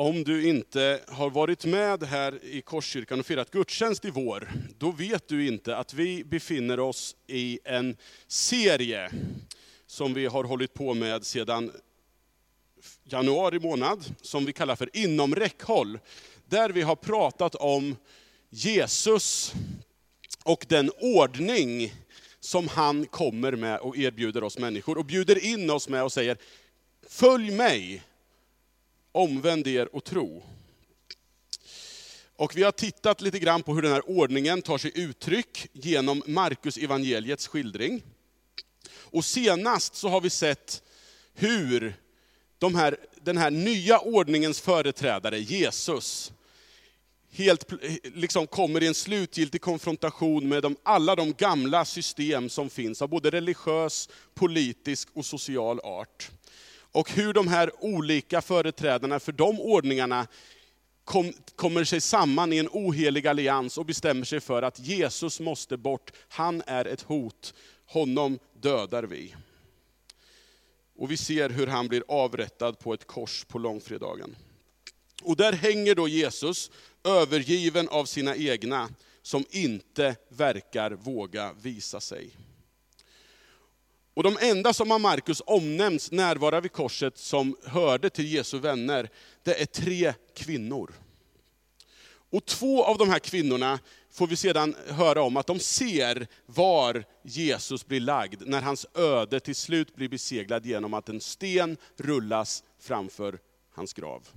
Om du inte har varit med här i Korskyrkan och firat gudstjänst i vår, då vet du inte att vi befinner oss i en serie som vi har hållit på med sedan januari månad, som vi kallar för Inom räckhåll. Där vi har pratat om Jesus och den ordning som han kommer med och erbjuder oss människor. Och bjuder in oss med och säger, följ mig, omvänd er och tro. Och vi har tittat lite grann på hur den här ordningen tar sig uttryck genom Markus evangeliets skildring. Och senast så har vi sett hur de här, den här nya ordningens företrädare, Jesus, helt liksom kommer i en slutgiltig konfrontation med de, alla de gamla system som finns, av både religiös, politisk och social art. Och hur de här olika företrädarna för de ordningarna kom, kommer sig samman i en ohelig allians och bestämmer sig för att Jesus måste bort. Han är ett hot, honom dödar vi. Och vi ser hur han blir avrättad på ett kors på långfredagen. Och där hänger då Jesus, övergiven av sina egna, som inte verkar våga visa sig. Och de enda som av Markus omnämns närvara vid korset som hörde till Jesu vänner, det är tre kvinnor. Och två av de här kvinnorna får vi sedan höra om att de ser var Jesus blir lagd, när hans öde till slut blir beseglad genom att en sten rullas framför hans grav.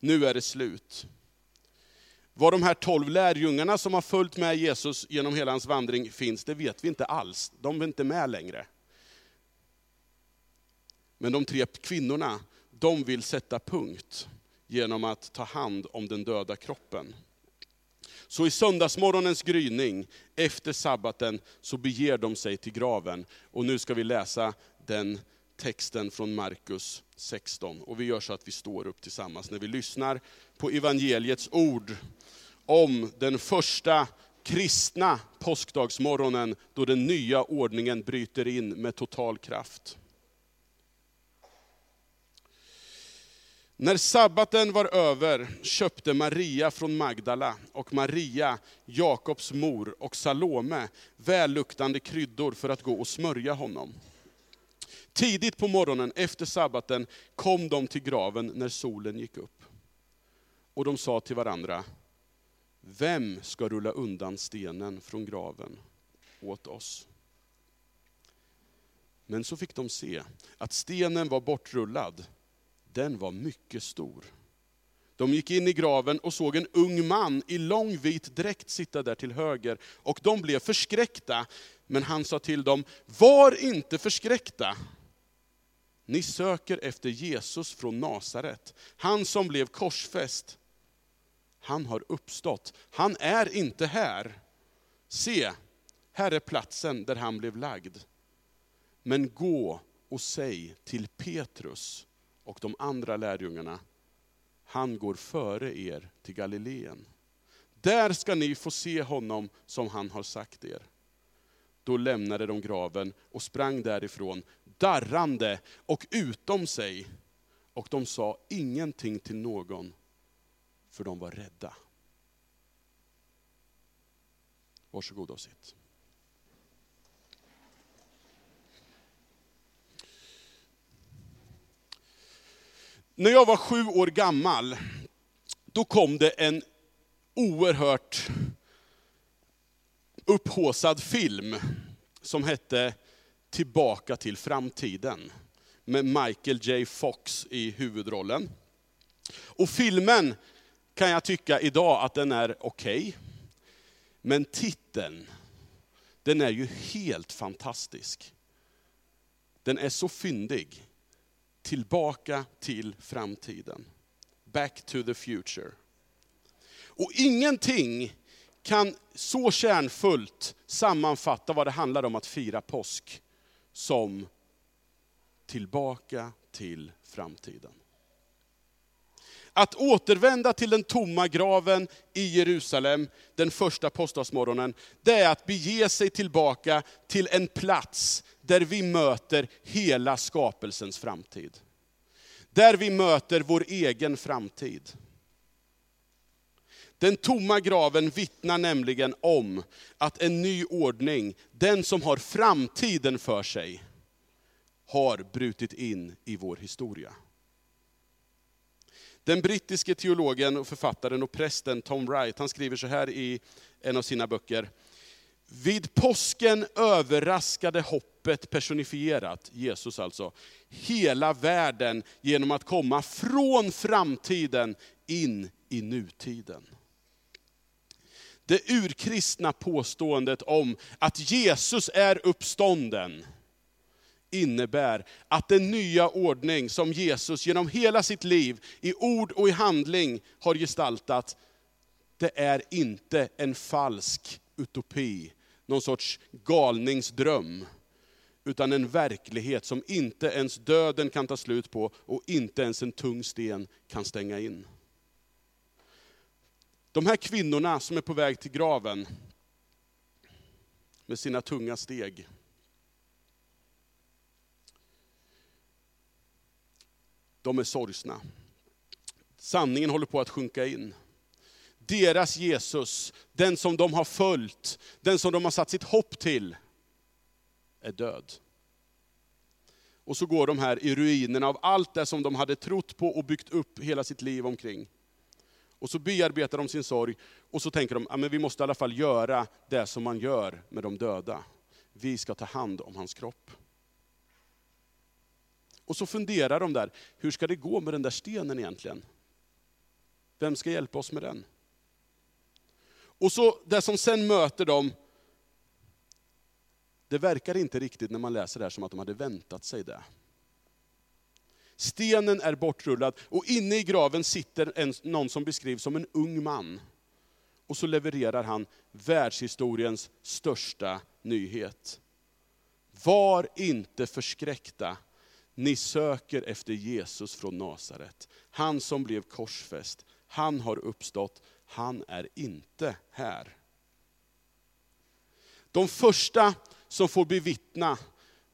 Nu är det slut. Var de här tolv lärjungarna som har följt med Jesus genom hela hans vandring finns, det vet vi inte alls. De är inte med längre. Men de tre kvinnorna, de vill sätta punkt genom att ta hand om den döda kroppen. Så i söndagsmorgonens gryning, efter sabbaten, så beger de sig till graven. Och nu ska vi läsa den texten från Markus 16. Och vi gör så att vi står upp tillsammans när vi lyssnar på evangeliets ord om den första kristna påskdagsmorgonen, då den nya ordningen bryter in med total kraft. När sabbaten var över köpte Maria från Magdala och Maria, Jakobs mor och Salome välluktande kryddor för att gå och smörja honom. Tidigt på morgonen efter sabbaten kom de till graven när solen gick upp. Och de sa till varandra, vem ska rulla undan stenen från graven åt oss? Men så fick de se att stenen var bortrullad den var mycket stor. De gick in i graven och såg en ung man i lång vit dräkt sitta där till höger, och de blev förskräckta. Men han sa till dem, var inte förskräckta. Ni söker efter Jesus från Nasaret, han som blev korsfäst. Han har uppstått, han är inte här. Se, här är platsen där han blev lagd. Men gå och säg till Petrus, och de andra lärjungarna, han går före er till Galileen. Där ska ni få se honom som han har sagt er. Då lämnade de graven och sprang därifrån, darrande och utom sig. Och de sa ingenting till någon, för de var rädda. Varsågod och sitt. När jag var sju år gammal, då kom det en oerhört upphåsad film som hette Tillbaka till framtiden. Med Michael J Fox i huvudrollen. Och filmen kan jag tycka idag att den är okej. Okay. Men titeln, den är ju helt fantastisk. Den är så fyndig tillbaka till framtiden. Back to the future. Och ingenting kan så kärnfullt sammanfatta vad det handlar om att fira påsk, som tillbaka till framtiden. Att återvända till den tomma graven i Jerusalem den första påskdagsmorgonen, det är att bege sig tillbaka till en plats där vi möter hela skapelsens framtid. Där vi möter vår egen framtid. Den tomma graven vittnar nämligen om att en ny ordning, den som har framtiden för sig, har brutit in i vår historia. Den brittiske teologen, och författaren och prästen Tom Wright, han skriver så här i en av sina böcker. Vid påsken överraskade hoppet personifierat, Jesus alltså, hela världen genom att komma från framtiden in i nutiden. Det urkristna påståendet om att Jesus är uppstånden, innebär att den nya ordning som Jesus genom hela sitt liv, i ord och i handling har gestaltat, det är inte en falsk utopi, någon sorts galningsdröm, utan en verklighet som inte ens döden kan ta slut på och inte ens en tung sten kan stänga in. De här kvinnorna som är på väg till graven med sina tunga steg, de är sorgsna. Sanningen håller på att sjunka in. Deras Jesus, den som de har följt, den som de har satt sitt hopp till, är död. Och så går de här i ruinerna av allt det som de hade trott på och byggt upp hela sitt liv omkring. Och så bearbetar de sin sorg, och så tänker de, att vi måste i alla fall göra det som man gör med de döda. Vi ska ta hand om hans kropp. Och så funderar de där, hur ska det gå med den där stenen egentligen? Vem ska hjälpa oss med den? Och så det som sen möter dem, det verkar inte riktigt när man läser det här som att de hade väntat sig det. Stenen är bortrullad och inne i graven sitter en, någon som beskrivs som en ung man. Och så levererar han världshistoriens största nyhet. Var inte förskräckta, ni söker efter Jesus från Nasaret. Han som blev korsfäst, han har uppstått, han är inte här. De första som får bevittna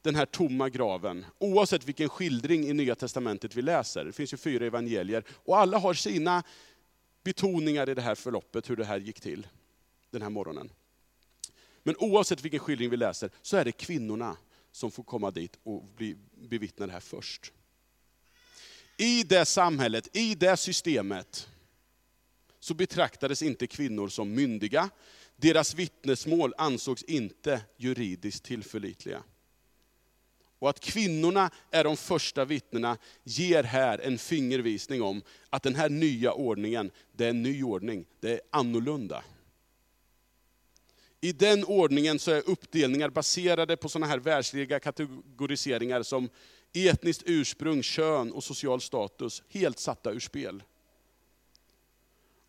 den här tomma graven, oavsett vilken skildring i Nya Testamentet vi läser, det finns ju fyra evangelier, och alla har sina betoningar i det här förloppet, hur det här gick till den här morgonen. Men oavsett vilken skildring vi läser, så är det kvinnorna som får komma dit och bli bevittna det här först. I det samhället, i det systemet, så betraktades inte kvinnor som myndiga. Deras vittnesmål ansågs inte juridiskt tillförlitliga. Och att kvinnorna är de första vittnena ger här en fingervisning om att den här nya ordningen, det är en ny ordning, det är annorlunda. I den ordningen så är uppdelningar baserade på sådana här världsliga kategoriseringar som etniskt ursprung, kön och social status helt satta ur spel.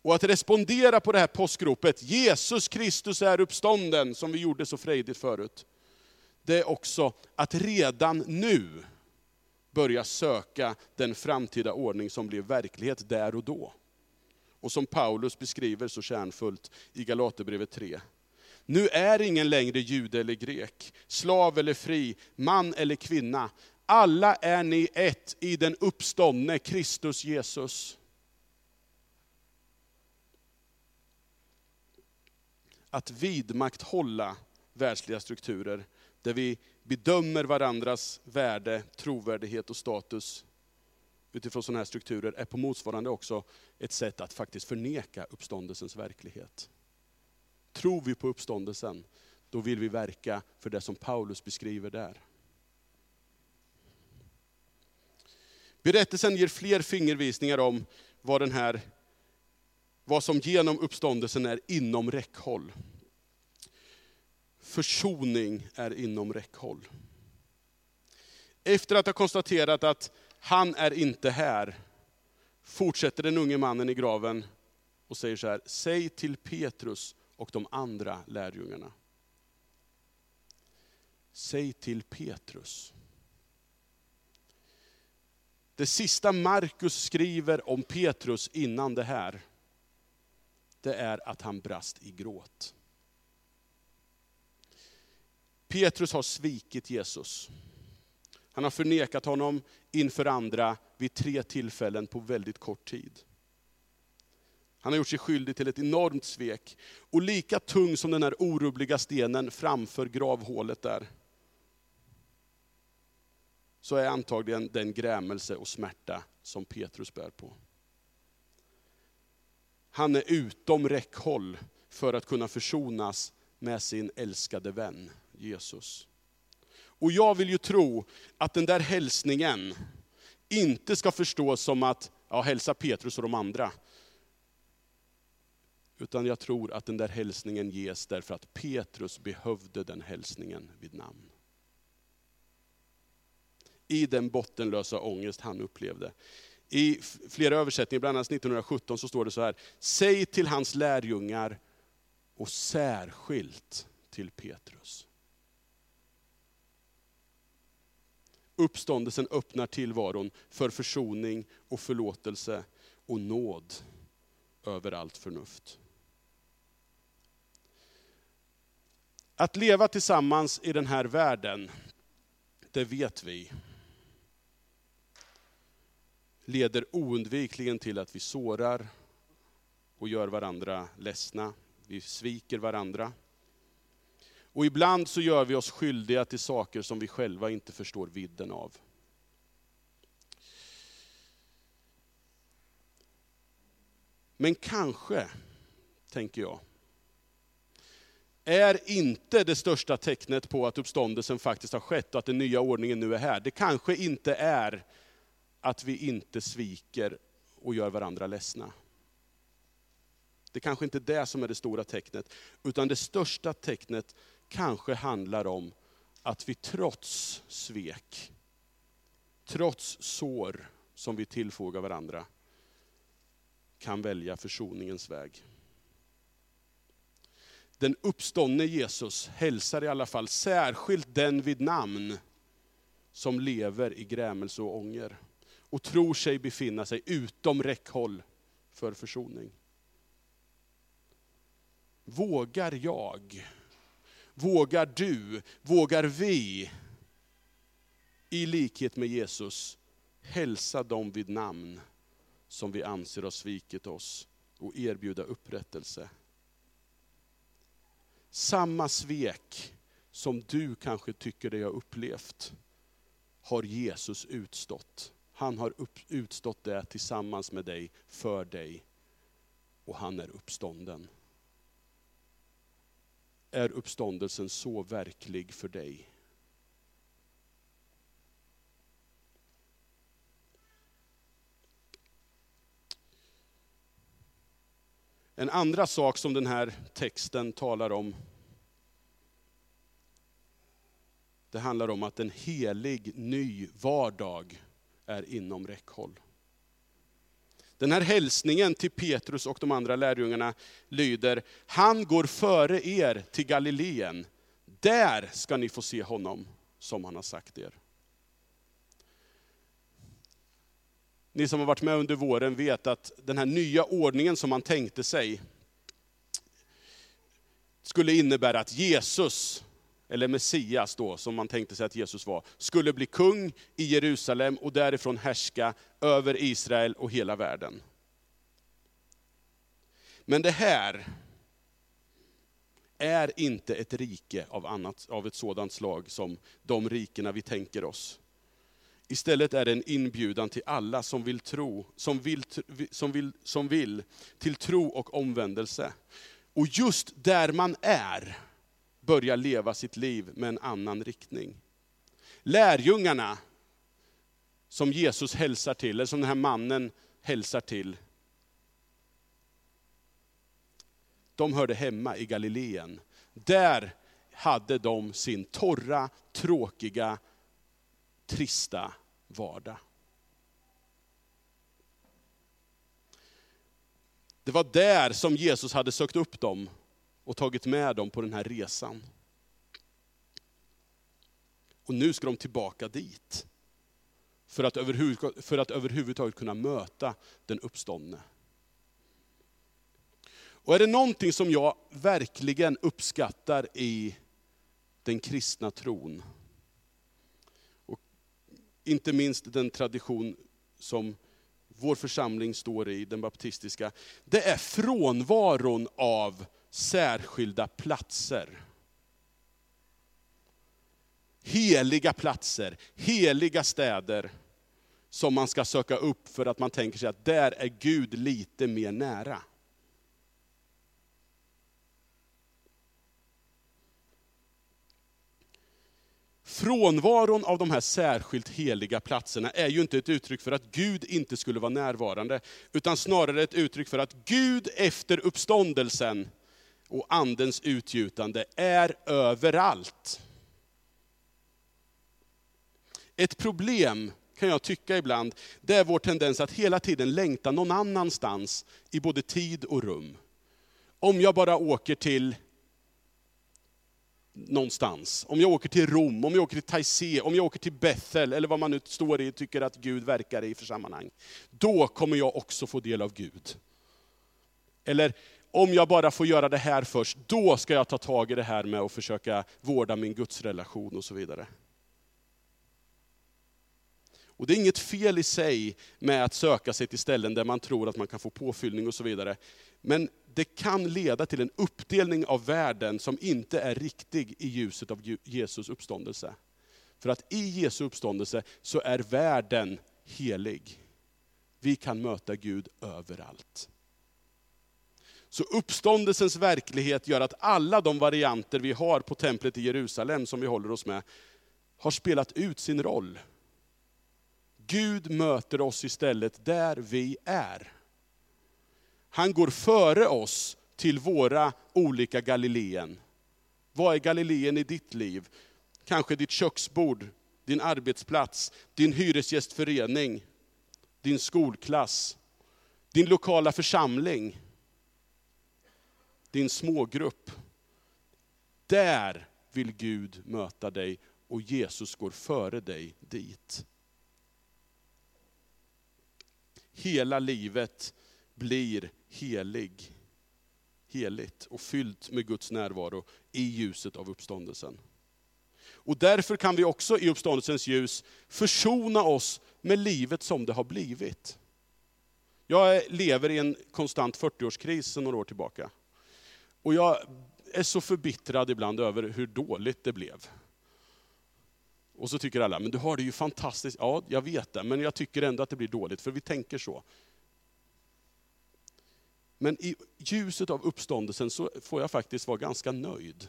Och att respondera på det här påskropet, Jesus Kristus är uppstånden, som vi gjorde så frejdigt förut, det är också att redan nu börja söka den framtida ordning som blir verklighet där och då. Och som Paulus beskriver så kärnfullt i Galaterbrevet 3. Nu är ingen längre jude eller grek, slav eller fri, man eller kvinna. Alla är ni ett i den uppståndne Kristus Jesus. Att vidmakthålla världsliga strukturer, där vi bedömer varandras värde, trovärdighet och status utifrån sådana här strukturer, är på motsvarande också ett sätt att faktiskt förneka uppståndelsens verklighet. Tror vi på uppståndelsen, då vill vi verka för det som Paulus beskriver där. Berättelsen ger fler fingervisningar om vad, den här, vad som genom uppståndelsen är inom räckhåll. Försoning är inom räckhåll. Efter att ha konstaterat att han är inte här, fortsätter den unge mannen i graven och säger så här, säg till Petrus och de andra lärjungarna. Säg till Petrus. Det sista Markus skriver om Petrus innan det här, det är att han brast i gråt. Petrus har svikit Jesus. Han har förnekat honom inför andra vid tre tillfällen på väldigt kort tid. Han har gjort sig skyldig till ett enormt svek. Och lika tung som den här orubbliga stenen framför gravhålet där, så är antagligen den grämelse och smärta som Petrus bär på. Han är utom räckhåll för att kunna försonas med sin älskade vän Jesus. Och jag vill ju tro att den där hälsningen inte ska förstås som att, ja hälsa Petrus och de andra. Utan jag tror att den där hälsningen ges därför att Petrus behövde den hälsningen vid namn. I den bottenlösa ångest han upplevde. I flera översättningar, bland annat 1917, så står det så här. Säg till hans lärjungar och särskilt till Petrus. Uppståndelsen öppnar tillvaron för försoning och förlåtelse och nåd över allt förnuft. Att leva tillsammans i den här världen, det vet vi, leder oundvikligen till att vi sårar och gör varandra ledsna. Vi sviker varandra. Och ibland så gör vi oss skyldiga till saker som vi själva inte förstår vidden av. Men kanske, tänker jag, är inte det största tecknet på att uppståndelsen faktiskt har skett och att den nya ordningen nu är här. Det kanske inte är att vi inte sviker och gör varandra ledsna. Det kanske inte är det som är det stora tecknet, utan det största tecknet kanske handlar om att vi trots svek, trots sår som vi tillfogar varandra, kan välja försoningens väg. Den uppståndne Jesus hälsar i alla fall särskilt den vid namn som lever i grämelse och ånger och tror sig befinna sig utom räckhåll för försoning. Vågar jag, vågar du, vågar vi i likhet med Jesus hälsa dem vid namn som vi anser har svikit oss och erbjuda upprättelse. Samma svek som du kanske tycker dig ha upplevt, har Jesus utstått. Han har upp, utstått det tillsammans med dig, för dig. Och han är uppstånden. Är uppståndelsen så verklig för dig? En andra sak som den här texten talar om, det handlar om att en helig ny vardag är inom räckhåll. Den här hälsningen till Petrus och de andra lärjungarna lyder, han går före er till Galileen. Där ska ni få se honom som han har sagt er. Ni som har varit med under våren vet att den här nya ordningen som man tänkte sig, skulle innebära att Jesus eller Messias då, som man tänkte sig att Jesus var, skulle bli kung i Jerusalem och därifrån härska över Israel och hela världen. Men det här är inte ett rike av, annat, av ett sådant slag som de rikena vi tänker oss. Istället är det en inbjudan till alla som vill tro, som vill, som vill, som vill till tro och omvändelse. Och just där man är, börja leva sitt liv med en annan riktning. Lärjungarna som Jesus hälsar till, eller som den här mannen hälsar till, de hörde hemma i Galileen. Där hade de sin torra, tråkiga, trista vardag. Det var där som Jesus hade sökt upp dem och tagit med dem på den här resan. Och nu ska de tillbaka dit. För att, överhuvud, för att överhuvudtaget kunna möta den uppståndne. Och är det någonting som jag verkligen uppskattar i den kristna tron, och inte minst den tradition som vår församling står i, den baptistiska, det är frånvaron av särskilda platser. Heliga platser, heliga städer som man ska söka upp för att man tänker sig att där är Gud lite mer nära. Frånvaron av de här särskilt heliga platserna är ju inte ett uttryck för att Gud inte skulle vara närvarande, utan snarare ett uttryck för att Gud efter uppståndelsen och andens utgjutande är överallt. Ett problem kan jag tycka ibland, det är vår tendens att hela tiden längta någon annanstans i både tid och rum. Om jag bara åker till någonstans. Om jag åker till Rom, om jag åker till Taizé, om jag åker till Bethel, eller vad man nu står i och tycker att Gud verkar i för sammanhang. Då kommer jag också få del av Gud. Eller om jag bara får göra det här först, då ska jag ta tag i det här med att försöka vårda min gudsrelation och så vidare. Och det är inget fel i sig med att söka sig till ställen där man tror att man kan få påfyllning och så vidare. Men det kan leda till en uppdelning av världen som inte är riktig i ljuset av Jesus uppståndelse. För att i Jesu uppståndelse så är världen helig. Vi kan möta Gud överallt. Så uppståndelsens verklighet gör att alla de varianter vi har på templet i Jerusalem, som vi håller oss med, har spelat ut sin roll. Gud möter oss istället där vi är. Han går före oss till våra olika Galileen. Vad är Galileen i ditt liv? Kanske ditt köksbord, din arbetsplats, din hyresgästförening, din skolklass, din lokala församling, din smågrupp. Där vill Gud möta dig och Jesus går före dig dit. Hela livet blir helig, heligt och fyllt med Guds närvaro i ljuset av uppståndelsen. Och därför kan vi också i uppståndelsens ljus försona oss med livet som det har blivit. Jag lever i en konstant 40-årskris sedan några år tillbaka. Och jag är så förbittrad ibland över hur dåligt det blev. Och så tycker alla, men du har det ju fantastiskt. Ja, jag vet det, men jag tycker ändå att det blir dåligt, för vi tänker så. Men i ljuset av uppståndelsen så får jag faktiskt vara ganska nöjd.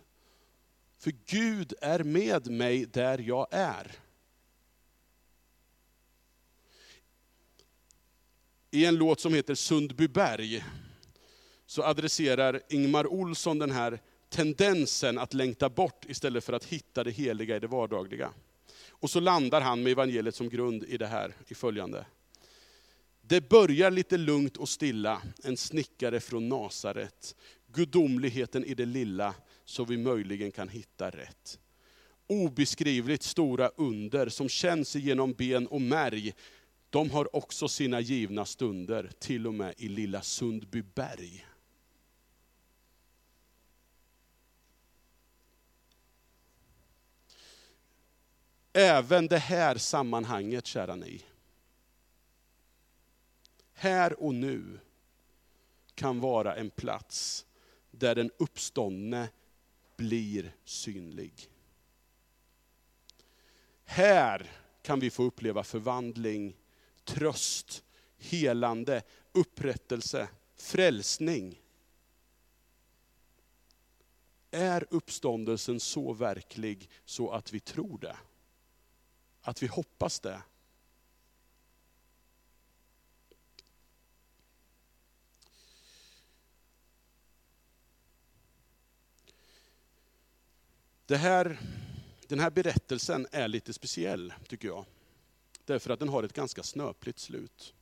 För Gud är med mig där jag är. I en låt som heter Sundbyberg så adresserar Ingmar Olsson den här tendensen att längta bort istället för att hitta det heliga i det vardagliga. Och så landar han med evangeliet som grund i det här, i följande. Det börjar lite lugnt och stilla, en snickare från Nasaret. Gudomligheten i det lilla, så vi möjligen kan hitta rätt. Obeskrivligt stora under som känns genom ben och märg, de har också sina givna stunder, till och med i lilla Sundbyberg. Även det här sammanhanget, kära ni, här och nu kan vara en plats där den uppståndne blir synlig. Här kan vi få uppleva förvandling, tröst, helande, upprättelse, frälsning. Är uppståndelsen så verklig så att vi tror det? Att vi hoppas det? Det här, den här berättelsen är lite speciell, tycker jag. Därför att den har ett ganska snöpligt slut.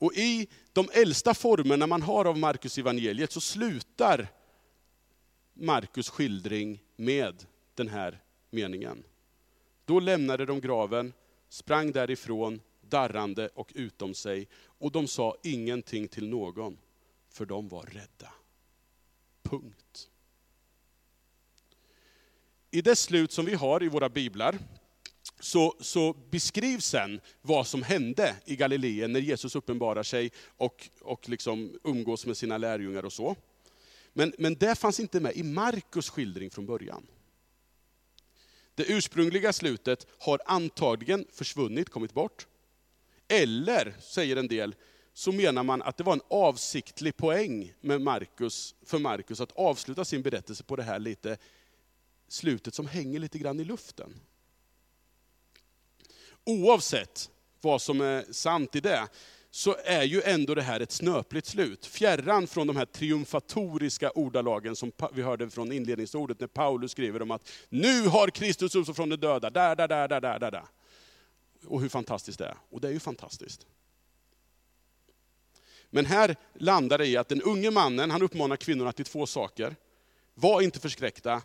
Och i de äldsta formerna man har av Markus evangeliet så slutar Markus skildring med den här meningen. Då lämnade de graven, sprang därifrån, darrande och utom sig, och de sa ingenting till någon, för de var rädda. Punkt. I det slut som vi har i våra biblar, så, så beskrivs sen vad som hände i Galileen när Jesus uppenbarar sig och, och liksom umgås med sina lärjungar och så. Men, men det fanns inte med i Markus skildring från början. Det ursprungliga slutet har antagligen försvunnit, kommit bort. Eller, säger en del, så menar man att det var en avsiktlig poäng med Marcus, för Markus att avsluta sin berättelse på det här lite slutet som hänger lite grann i luften. Oavsett vad som är sant i det, så är ju ändå det här ett snöpligt slut. Fjärran från de här triumfatoriska ordalagen som vi hörde från inledningsordet när Paulus skriver om att nu har Kristus uppstått från de döda, där, där, där, där, där, där. Och hur fantastiskt det är. Och det är ju fantastiskt. Men här landar det i att den unge mannen, han uppmanar kvinnorna till två saker. Var inte förskräckta,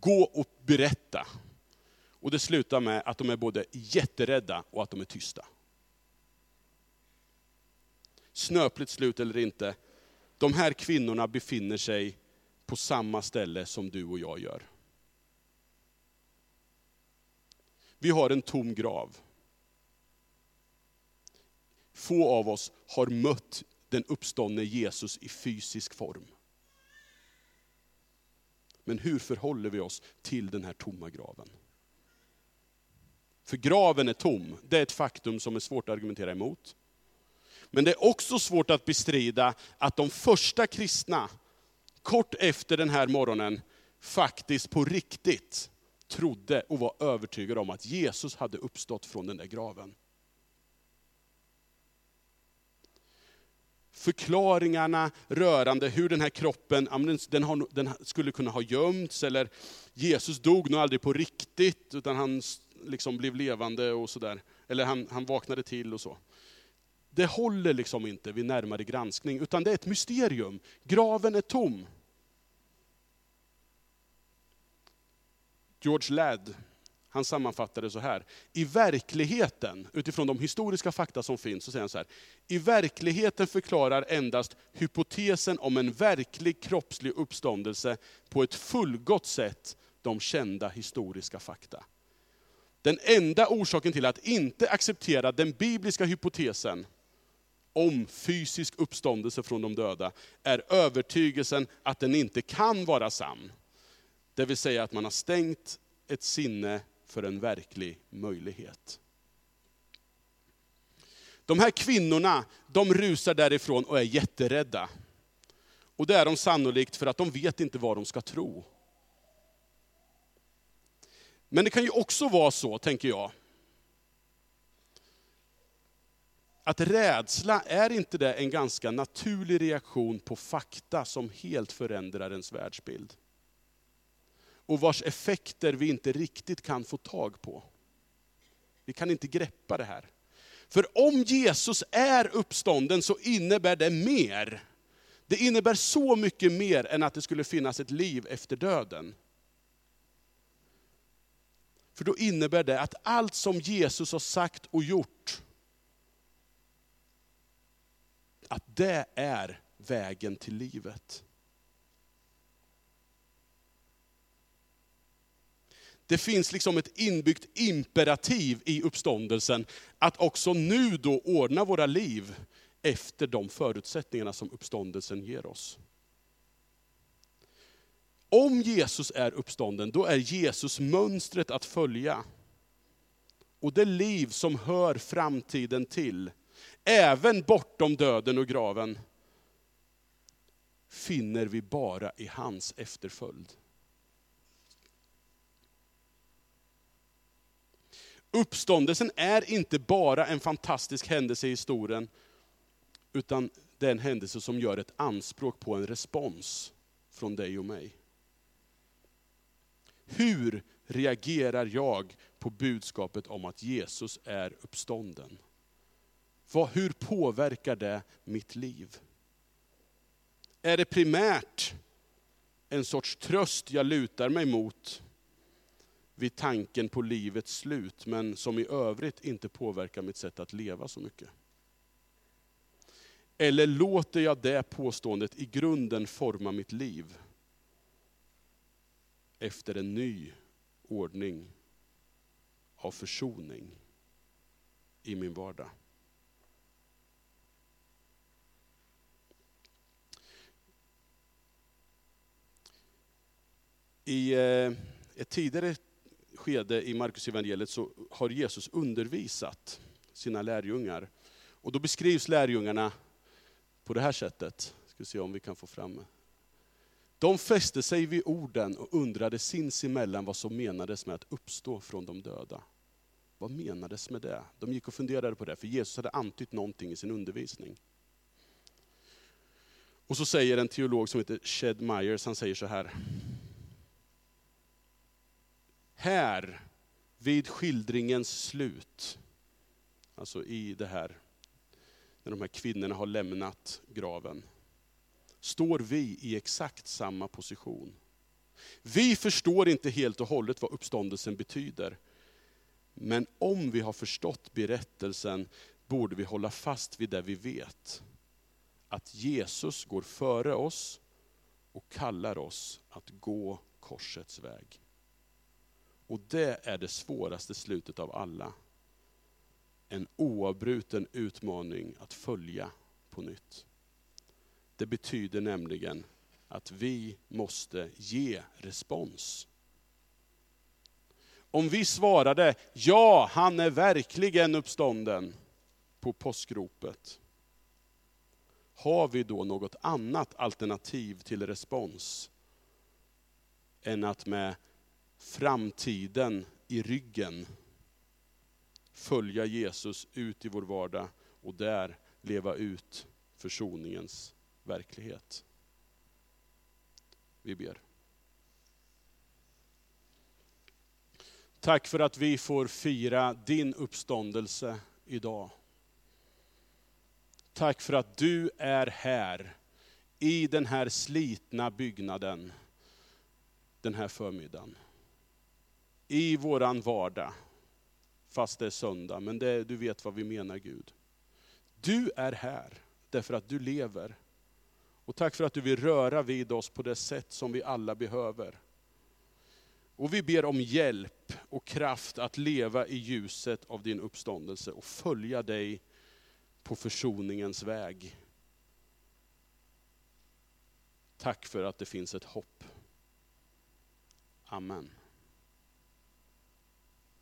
gå och berätta. Och det slutar med att de är både jätterädda och att de är tysta. Snöpligt slut eller inte, de här kvinnorna befinner sig på samma ställe som du och jag gör. Vi har en tom grav. Få av oss har mött den uppståndne Jesus i fysisk form. Men hur förhåller vi oss till den här tomma graven? För graven är tom, det är ett faktum som är svårt att argumentera emot. Men det är också svårt att bestrida att de första kristna, kort efter den här morgonen, faktiskt på riktigt trodde och var övertygade om att Jesus hade uppstått från den där graven. förklaringarna rörande hur den här kroppen den, har, den skulle kunna ha gömts, eller Jesus dog nog aldrig på riktigt, utan han liksom blev levande och sådär. Eller han, han vaknade till och så. Det håller liksom inte vid närmare granskning, utan det är ett mysterium. Graven är tom. George Ladd, han sammanfattar det så här. I verkligheten, utifrån de historiska fakta som finns, så säger han så här. I verkligheten förklarar endast hypotesen om en verklig kroppslig uppståndelse på ett fullgott sätt de kända historiska fakta. Den enda orsaken till att inte acceptera den bibliska hypotesen om fysisk uppståndelse från de döda, är övertygelsen att den inte kan vara sann. Det vill säga att man har stängt ett sinne för en verklig möjlighet. De här kvinnorna, de rusar därifrån och är jätterädda. Och det är de sannolikt för att de vet inte vad de ska tro. Men det kan ju också vara så, tänker jag, att rädsla, är inte det en ganska naturlig reaktion på fakta som helt förändrar ens världsbild? Och vars effekter vi inte riktigt kan få tag på. Vi kan inte greppa det här. För om Jesus är uppstånden så innebär det mer. Det innebär så mycket mer än att det skulle finnas ett liv efter döden. För då innebär det att allt som Jesus har sagt och gjort, att det är vägen till livet. Det finns liksom ett inbyggt imperativ i uppståndelsen, att också nu då ordna våra liv efter de förutsättningarna som uppståndelsen ger oss. Om Jesus är uppstånden, då är Jesus mönstret att följa. Och det liv som hör framtiden till, även bortom döden och graven, finner vi bara i hans efterföljd. Uppståndelsen är inte bara en fantastisk händelse i historien, utan det är en händelse som gör ett anspråk på en respons från dig och mig. Hur reagerar jag på budskapet om att Jesus är uppstånden? Vad, hur påverkar det mitt liv? Är det primärt en sorts tröst jag lutar mig mot vid tanken på livets slut, men som i övrigt inte påverkar mitt sätt att leva så mycket? Eller låter jag det påståendet i grunden forma mitt liv? efter en ny ordning av försoning i min vardag. I eh, ett tidigare skede i Markus evangeliet så har Jesus undervisat sina lärjungar. Och då beskrivs lärjungarna på det här sättet. Ska se om vi kan få fram. De fäste sig vid orden och undrade sinsemellan vad som menades med att uppstå från de döda. Vad menades med det? De gick och funderade på det, för Jesus hade antytt någonting i sin undervisning. Och så säger en teolog som heter Shed Myers, han säger så här. Här, vid skildringens slut, alltså i det här, när de här kvinnorna har lämnat graven, står vi i exakt samma position. Vi förstår inte helt och hållet vad uppståndelsen betyder. Men om vi har förstått berättelsen borde vi hålla fast vid det vi vet. Att Jesus går före oss och kallar oss att gå korsets väg. Och det är det svåraste slutet av alla. En oavbruten utmaning att följa på nytt. Det betyder nämligen att vi måste ge respons. Om vi svarade, ja han är verkligen uppstånden på påskropet. Har vi då något annat alternativ till respons än att med framtiden i ryggen följa Jesus ut i vår vardag och där leva ut försoningens verklighet. Vi ber. Tack för att vi får fira din uppståndelse idag. Tack för att du är här i den här slitna byggnaden den här förmiddagen. I våran vardag, fast det är söndag, men det, du vet vad vi menar Gud. Du är här därför att du lever. Och tack för att du vill röra vid oss på det sätt som vi alla behöver. Och vi ber om hjälp och kraft att leva i ljuset av din uppståndelse och följa dig på försoningens väg. Tack för att det finns ett hopp. Amen.